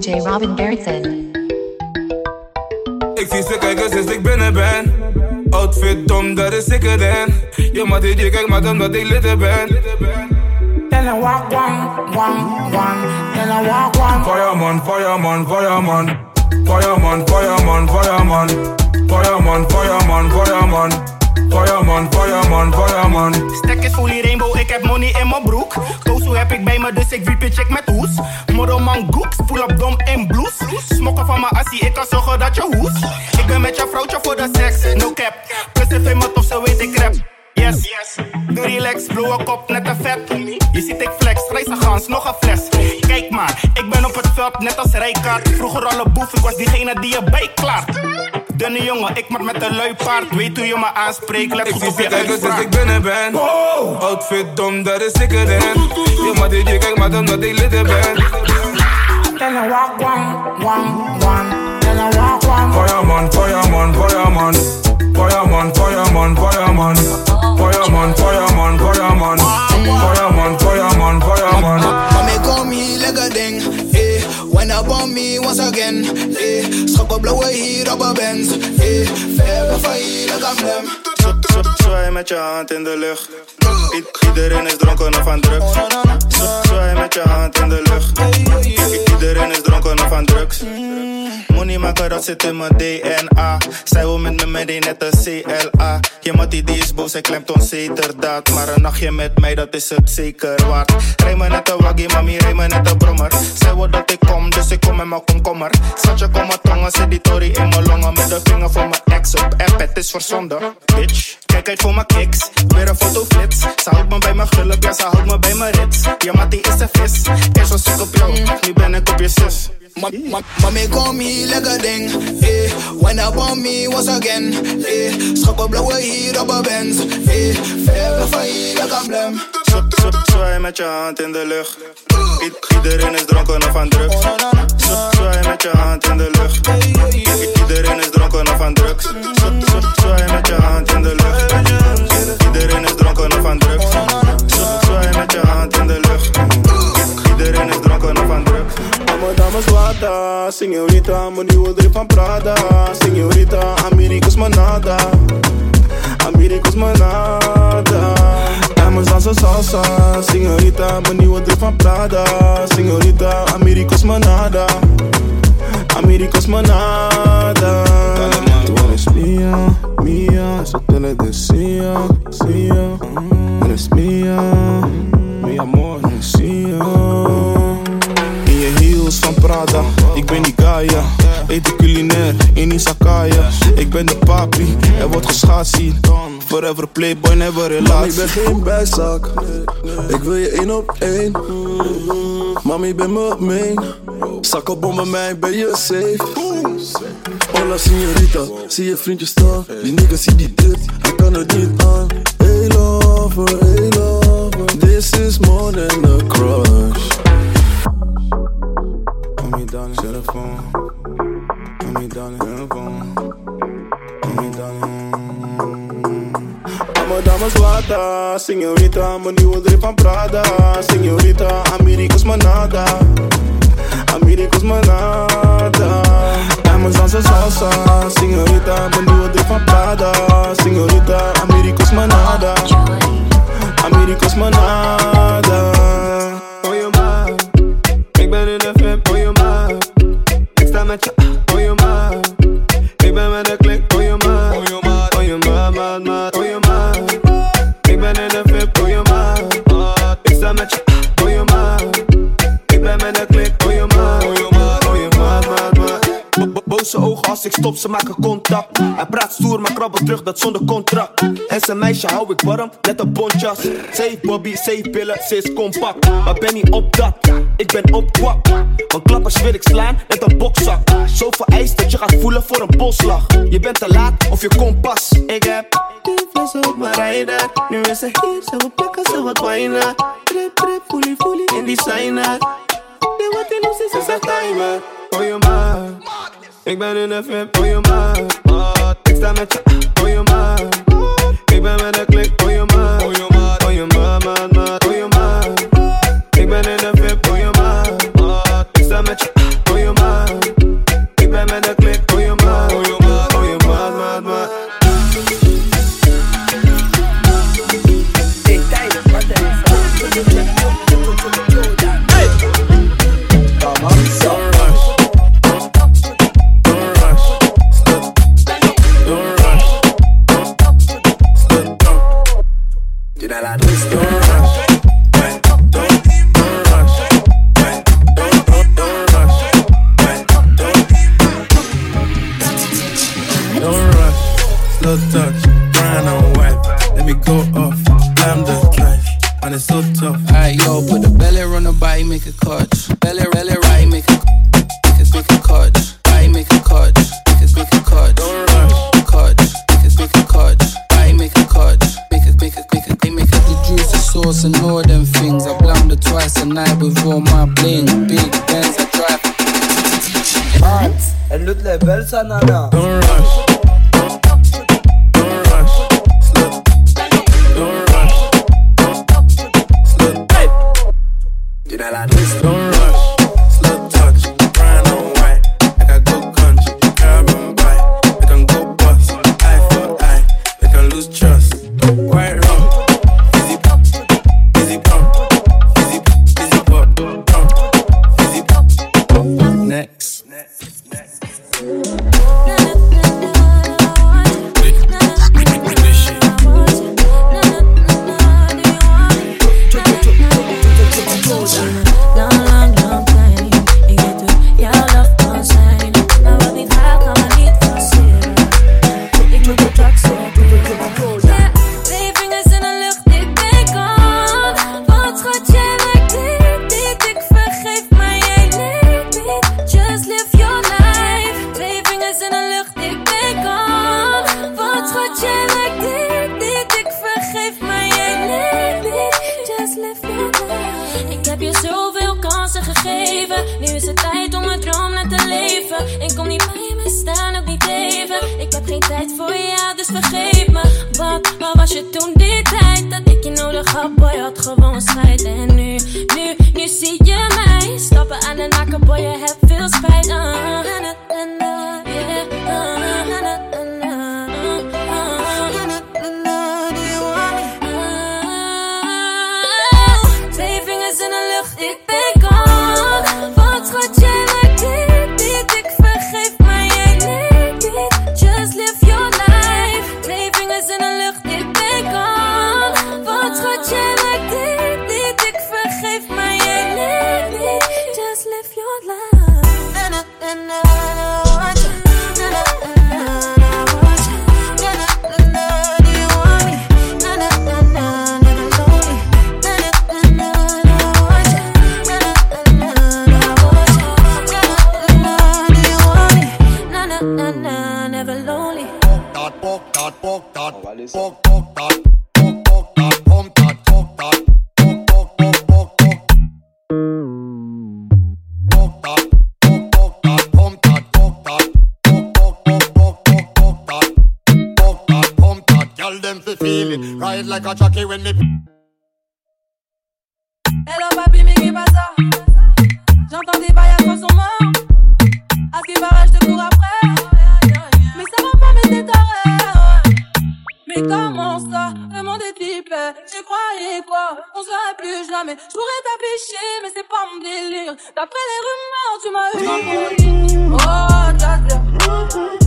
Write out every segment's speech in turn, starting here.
DJ Robin Gerritsen. Ik zie ze kijken sinds ik binnen ben. Outfit dom, dat is ik erin. Je maar die kijkt maar omdat ik lid ben. Then I walk one, one, one. Then I walk one. Fireman, fireman, fireman. Fireman, fireman, fireman. Fireman, fireman, fireman. Fireman, fireman, fireman. Stek is fully rainbow, ik heb money in mijn broek. Kozo heb ik bij me, dus ik wiep je check met hoes. Modderman goeks, pull up dom in blues. Smokken van mijn assie, ik kan zorgen dat je hoes. Ik ben met je vrouwtje voor de seks, no cap. Plus ze vindt me tof, ze weet ik rap. Yes, yes. Doe relax, blauwe kop, net een vet. Je ziet ik flex, reizen gans, nog een fles. Kijk maar, ik ben op het veld, net als Rijkaard. Vroeger al een boef, ik was diegene die je bijklaart. Dunne jongen, ah, ik maar met een lui paard. Weet hoe je me aanspreekt, let Ik goed op je sinds uitspraak. ik binnen ben. Oh. Outfit dom, dat is ik erin. Je maar die kijkt maar omdat ik lid er ben. Then I walk one, one, one. Then I walk one. Fireman, fireman, fireman. Fireman, fireman, fireman. Fireman, fireman, fireman. Fireman, fireman, fireman. Mami call me up on me once again, eh. Schok op blauwe hier op een Benz, eh. Verre van hier, them. Zw- zw- Zwaai met je hand in de lucht. Iedereen is dronken of aan drugs. Dat zit in mijn DNA. Zij wil met me meedoen, net een CLA. Je mattie die is boos, hij klemt onzekerdaad. Maar een nachtje met mij, dat is het zeker waard. Rij me net een waggie, mami, rij me net een brommer. Zij wil dat ik kom, dus ik kom met mijn komkommer. Schatje, kom maar tongen, zet die tory in mijn longen. Met de vinger van mijn ex op app, het is verzonden. Bitch, kijk uit voor mijn kicks. Weer een fotoflits. Ze houdt me bij mijn gulp, ja, ze houdt me bij mijn rits. Ja, mattie is een vis. Eerst was ik op jou, nu ben ik op je zus. Mami call me like a ding, eh. When up on me once again, eh. Schok op blauwe hier op een Benz, eh. Them. Zw- zw- Zwaai met je hand in de lucht. I- iedereen is dronken of aan drugs. Zw- Zwaai met je hand in de lucht. I- iedereen is dronken of aan drugs. Zw- zw- Zwaai met je hand in de lucht. Iedereen is dronken of aan drugs. maslata Señorita, mani odri pan prada. Señorita, amerikos manada. Amerikos manada. Mais dança salsa Senhorita, mani de pan prada. Senhorita, amerikos manada. Amerikos manada. Tu eres mía, mía Eso te le decía, decía. Eres mía, mi amor, decía. Ik ben die Gaia. Eten culinair in Isakaya. Ik ben de papi, er wordt geschaad zien. Forever playboy, never relatie. ik ben geen bijzak. Ik wil je één op één. Mami, ben me main. Zak op bij mij, ben je safe. Hola, señorita. Zie je vriendje staan. Die nigga zie die dit, hij kan het niet aan. Hey lover, hey lover. This is more than a crush. Mami, darling, telefoon. Mami, darling, telefoon. Mami, darling. Amo dames wata, señorita, mijn nieuwe drip van Prada. Señorita, America's manada. America's manada. Dansen salsa, señorita, mijn nieuwe drip van Prada. Señorita, America's manada. America's manada. Oh je ik stop, ze maken contact. Hij praat stoer, maar krabbelt terug, dat zonder contract. En zijn meisje hou ik warm, net een bontjas. Ze heeft Bobby, ze heeft pillen, ze is compact. Maar ben niet op dat, ik ben op kwak. Want klappers wil ik slaan, net een bokzak. Zoveel ijs dat je gaat voelen voor een bosslag. Je bent te laat of je komt pas. Ik heb die flessen op mijn rijder. Nu is ze hier, ze wil pakken, ze wat wijnen. Trip, trip, fully, fully in designer. De wat in ons is, is een timer. Oh je maar, ik ben in de VIP, oh je maar. Ik sta met je, oh je maar. Ik ben met de klik, oh je maar. Oh je maar, oh je maat, maat, Elle lutte les belles, sa nana. Don't rush. Dat, pok pok dat, pok pok dat, pom dat, pok dat, pok pok pok pok pok. Pok dat, pok pok dat, pom dat, pok dat, pok pok pok pok pok pok dat, pok dat, pom dat. Girl them fi feel it, ride like a jockey when they. Hyper Tu croyais quoi? On serait plus jamais. Je pourrais t'afficher, mais c'est pas mon délire. D'après les rumeurs, tu m'as eu. En folie Oh,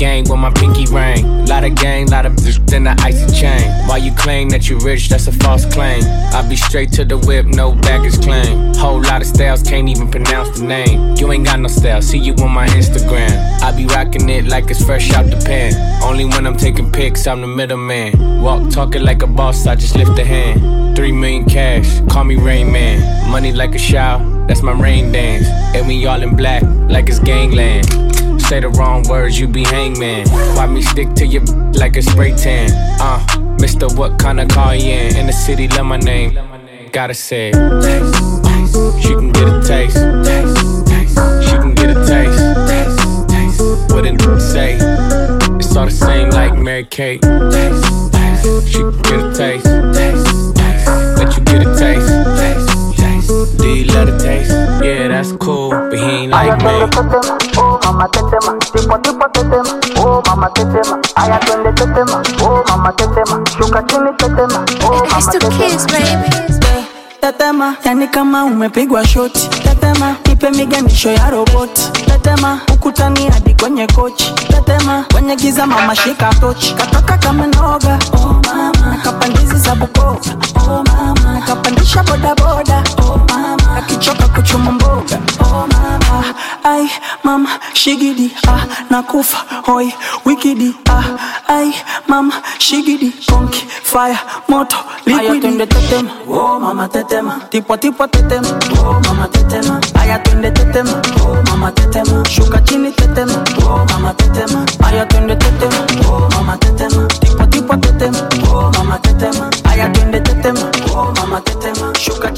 gang with my pinky ring. Lot of gang, lot of bitch, then the icy chain. While you claim that you rich, that's a false claim. I be straight to the whip, no baggage claim. Whole lot of styles, can't even pronounce the name. You ain't got no style, see you on my Instagram. I be rocking it like it's fresh out the pan. Only when I'm taking pics, I'm the middleman. Walk talking like a boss, I just lift a hand. Three million cash, call me Rain Man. Money like a shower, that's my rain dance. And we all in black, like it's gangland. Say the wrong words, you be hangman. Why me stick to your like a spray tan? Uh, Mister, what kind of car you in? In the city, love my name. Gotta say, taste, taste. She can get a taste, taste, taste. She can get a taste, taste, taste. What did say? It's all the same like Mary Kate. Taste, taste. She can get a taste, taste, taste. Let you get a taste, taste, taste. Do you love the taste? Yeah, that's cool, but he ain't like me. Oh mama tetema, tipo tipo tetema. Oh mama tetema, aya twende tetema. Oh mama tetema, shuka chini tetema. Oh mama tetema. Tetema, yani kama umepigwa shoti. Tetema, nipe miganisho ya roboti. Tetema, ukutani hadi kwenye kochi. Tetema, kwenye giza mama shika tochi. Katoka kama noga. Oh mama, nakapandizi za Bukoba. Oh mama, nakapandisha bodaboda. Oh mama, kakichoka kuchuma mboga. Mama, ai mama, shigidi ah nakufa hoi wikidi ah ai mama shigidi konki fire moto liquidi. twende tetema oh mama tetema tipo tipo tetema oh mama tetema aya twende tetema oh mama tetema shuka chini tetema oh mama tetema aya twende tetema oh mama tetema tipo tipo tetema oh mama tetema aya twende tetema oh mama tetema shuka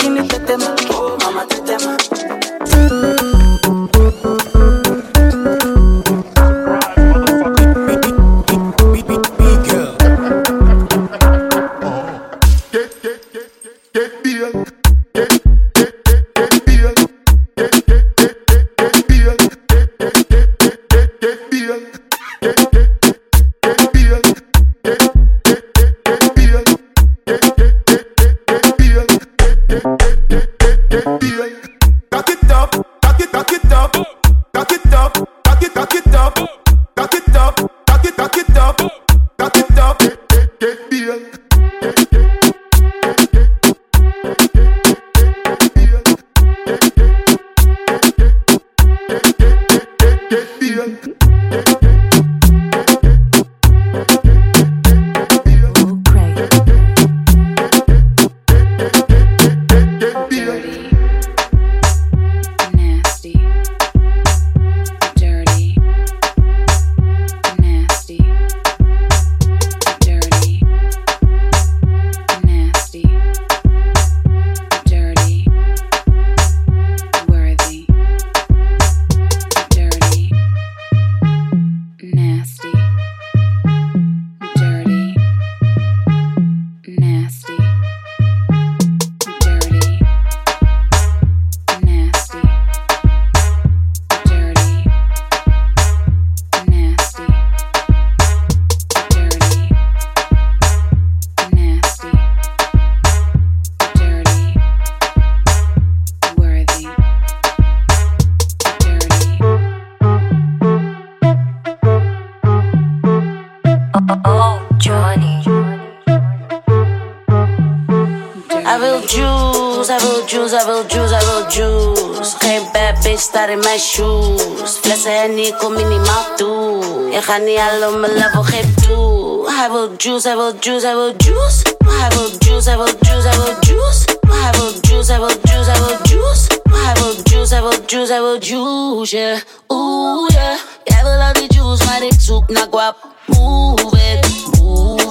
staat in mijn shoes. Flessen Henny, kom minimaal toe. Je gaat niet al mijn level, geef toe. Hij wil juice, hij wil juice, hij wil juice. Hij wil juice, hij wil juice, hij wil juice. Hij wil juice, hij wil juice, hij wil juice. Hij wil juice, hij wil juice, hij wil juice, yeah. Oeh, yeah. Jij wil al die juice, maar ik zoek naar guap. Move it, move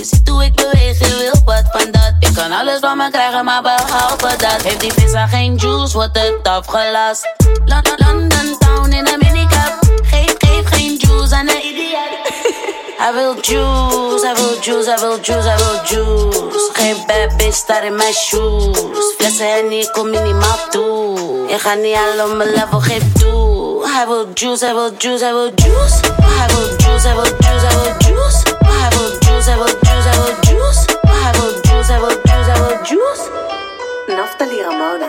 Je ziet hoe ik beweeg, je wil wat van dat. Ik kan alles van me krijgen, maar behalve dat. Heeft die visa geen juice, wordt het afgelast. London, London town in een minicap. Geef, geef geen juice aan een idioot. Hij wil juice, hij wil juice, hij wil juice, hij wil juice. Geen bad bitch staat in mijn shoes. Flessen Henny, kom minimaal toe. Je gaat niet al op mijn level, geef toe. Hij wil juice, hij wil juice, hij wil juice. Hij wil juice, hij wil juice, hij wil juice. have a juice, have a juice. I have a juice, have a juice, have a juice. Naftali Ramona.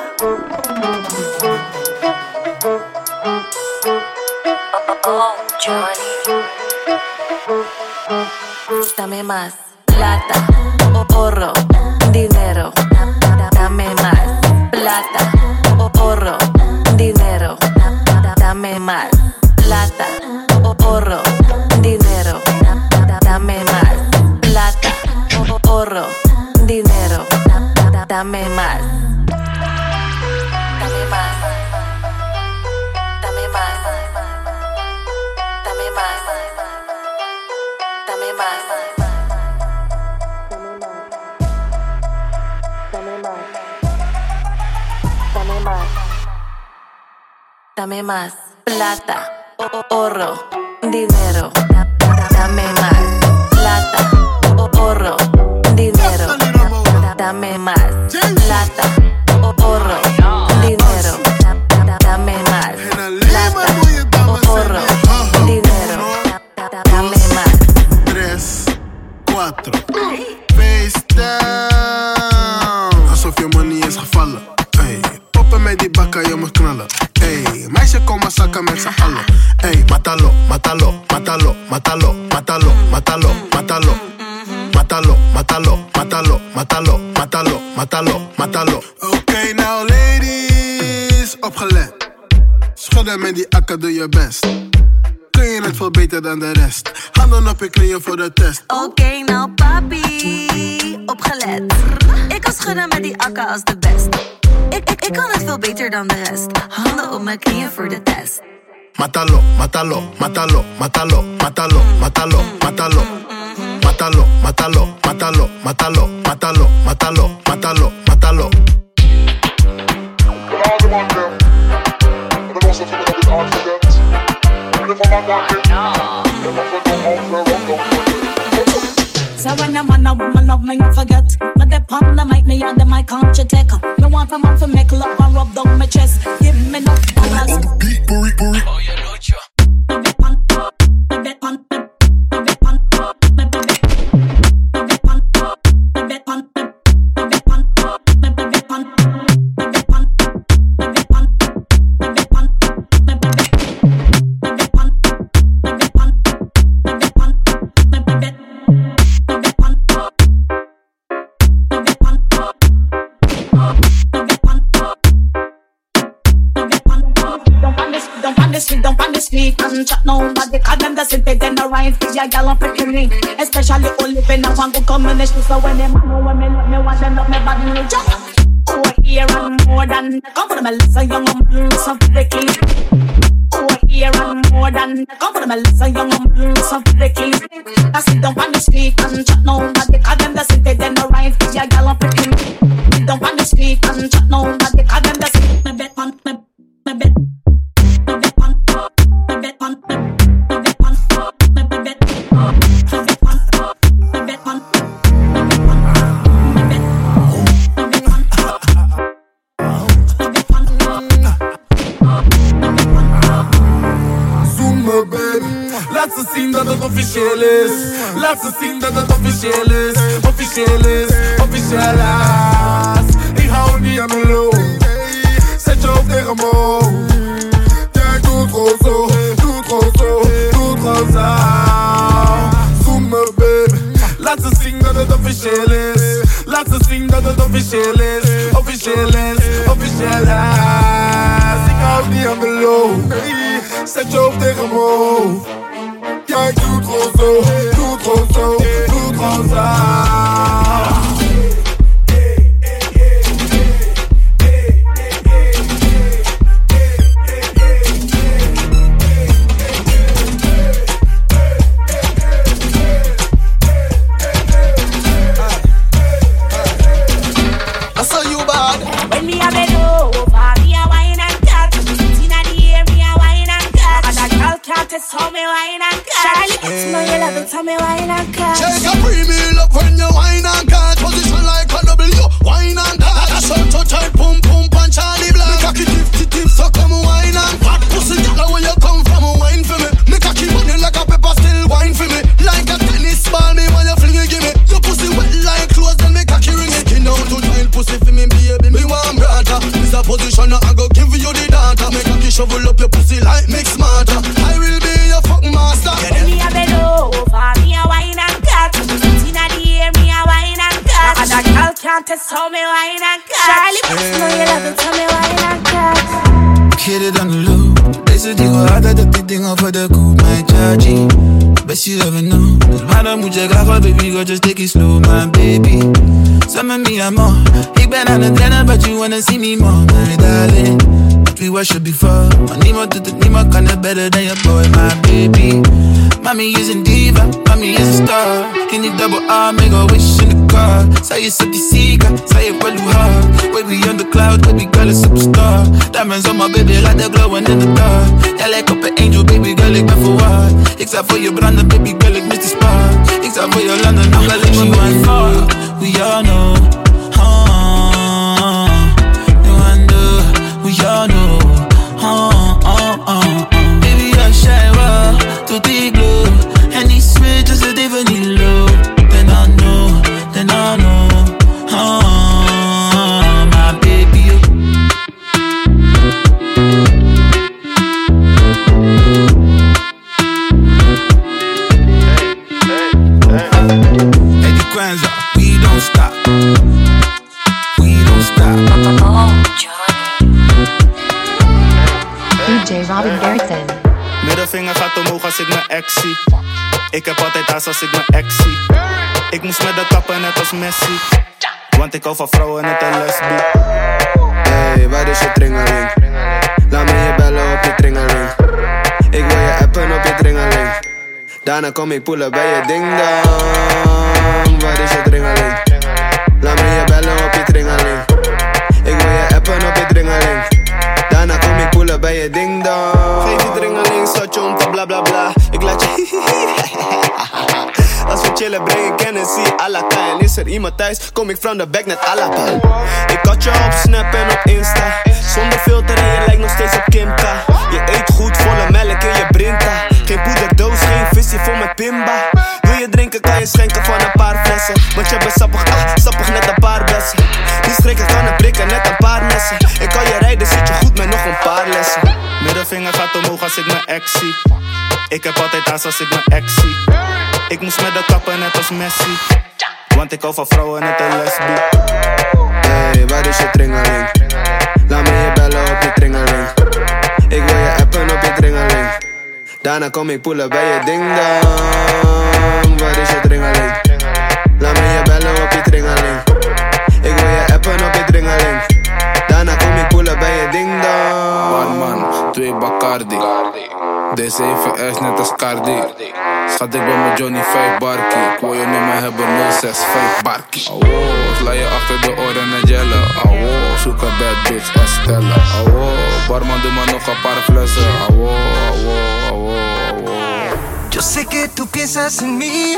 Oh, oh, Johnny. Dame más plata, oro, dinero. Dame más plata, oro, dinero. Dame más. Dame más. Dame más. Dame más. Dame más. Dame más. Dame más. Dame más plata, oro, dinero. Akker, doe je best. het veel beter dan de rest. Handen op je knieën voor de test. Oké, nou papi, opgelet. Ik kan schudden met die akka als de best. Ik, ik, ik kan het veel beter dan de rest. Handen op mijn knieën voor de test. Matalo, matalo, matalo, matalo, matalo, matalo, matalo. Matalo, matalo, matalo, matalo, matalo, matalo, matalo, matalo. So when a man a woman love me, you forget. Me dey on the mic, me and the mic can't you take? Me want a man to make love and rub down my chest. Give me no balance. Beat, booty, booty. Don't the for your gal on pretty. Especially only when I want to combination. So when them know when me love me, want them love me body me just. Over here and more than comfortable, so young and so freaky. Over here and more than come for comfortable, so young and so freaky. I see don't punish me, and chat nobody, cause them the same then the right for your gal on pretty me. Don't punish me, and chat nobody, cause them the officieel is Laat ze zien dat het officieel is Officieel is, officieel is Ik hou niet aan de loop Zet je hoofd tegen me hoofd. Jij doet gewoon zo, doet gewoon zo, doet gewoon me baby. Laat ze zien dat het officieel is Laat ze zien dat het officieel is Officieel is, officieel is Ik hou niet aan de loop Zet je hoofd tegen me hoofd. Doet better than your boy, my baby. Mommy is a diva, mommy is a star. Can you double R, make a wish in the car? Zij is op die zieke, zij heeft wel hoe hard. Baby on the cloud, baby girl is superstar. Diamonds on my baby, like they're glowing in the dark. Jij lijkt op een angel, baby girl, ik ben verwaard. Ik sta voor je branden, baby girl, ik mis die spark. Ik sta voor je landen, nog wel in mijn mind. We all know, Ik heb altijd haast als ik mijn ex zie. Ik moest met de kappen net als Messi. Want ik hou van vrouwen net een lesbie. Hey, waar is je tringeling? Laat me je bellen op je tringeling. Ik wil je appen op je tringeling. Daarna kom ik poelen bij je ding. Waar is je tringeling? Laat me je bellen op je tringeling. Ik wil je appen op je tringeling. Je ding dong. Geef je om te bla bla bla. Ik laat je Als we chillen breng ik Hennessy à la En is er iemand thuis, kom ik from the back net la Ik had je op Snap en op Insta. Zonder filter je lijkt nog steeds op Kim K Je eet goed, volle melk in je brinta. Geen poederdoos, geen visie vol met pimba je schenken van een paar flessen Want je bent sappig, ah, sappig net een paar bessen Die schrikken kan het prikken, net een paar messen Ik kan je rijden, zit je goed met nog een paar lessen Middelvinger gaat omhoog als ik mijn ex zie. Ik heb altijd haast als ik mijn ex zie. Ik moest met de kappen net als Messi. Want ik hou van vrouwen net een lesbie. Hey, waar is je tringeling? Laat me je bellen op je tringeling. Ik wil je appen op je tringeling. Daarna kom ik poelen bij je ding dong. Waar is je tringeling? Laat me je bellen op je tringeling. Ik wil je appen op je tringeling. Daarna kom ik poelen bij je ding dong. Barman, twee Bacardi. Deze even S net als Cardi. Schat, ik ben met Johnny 5 Barkie. Ik wil je nummer hebben 065 Barkie. Awo, sla je achter de oren net jellen. Awo, zoek een bad bitch en stellen. Barman doe maar nog een paar flessen. Awo, awo, awo, awo. Yo sé que tú piensas en mí,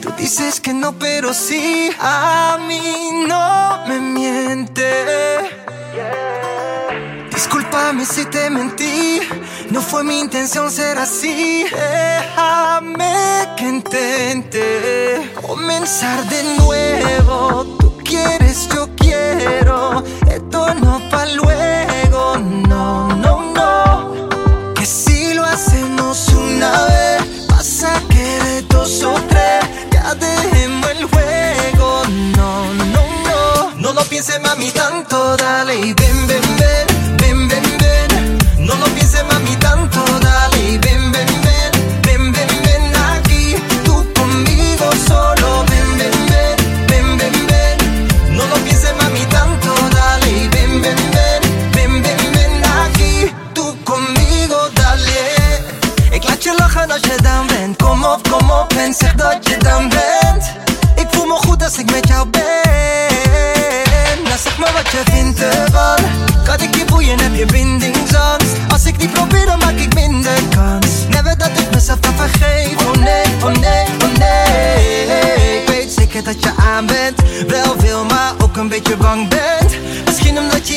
tú dices que no, pero sí, a mí no me miente. Discúlpame si te mentí, no fue mi intención ser así. Déjame que intente comenzar de nuevo. Tú quieres, jou bent Nou zeg maar wat je vindt ervan Kan ik je boeien, heb je bindingsangst Als ik niet probeer, dan maak ik minder kans. Never dat ik mezelf dan vergeef Oh nee, oh nee, oh nee. Ik weet zeker dat je aan bent. Wel veel, maar ook een beetje bang bent. Misschien omdat je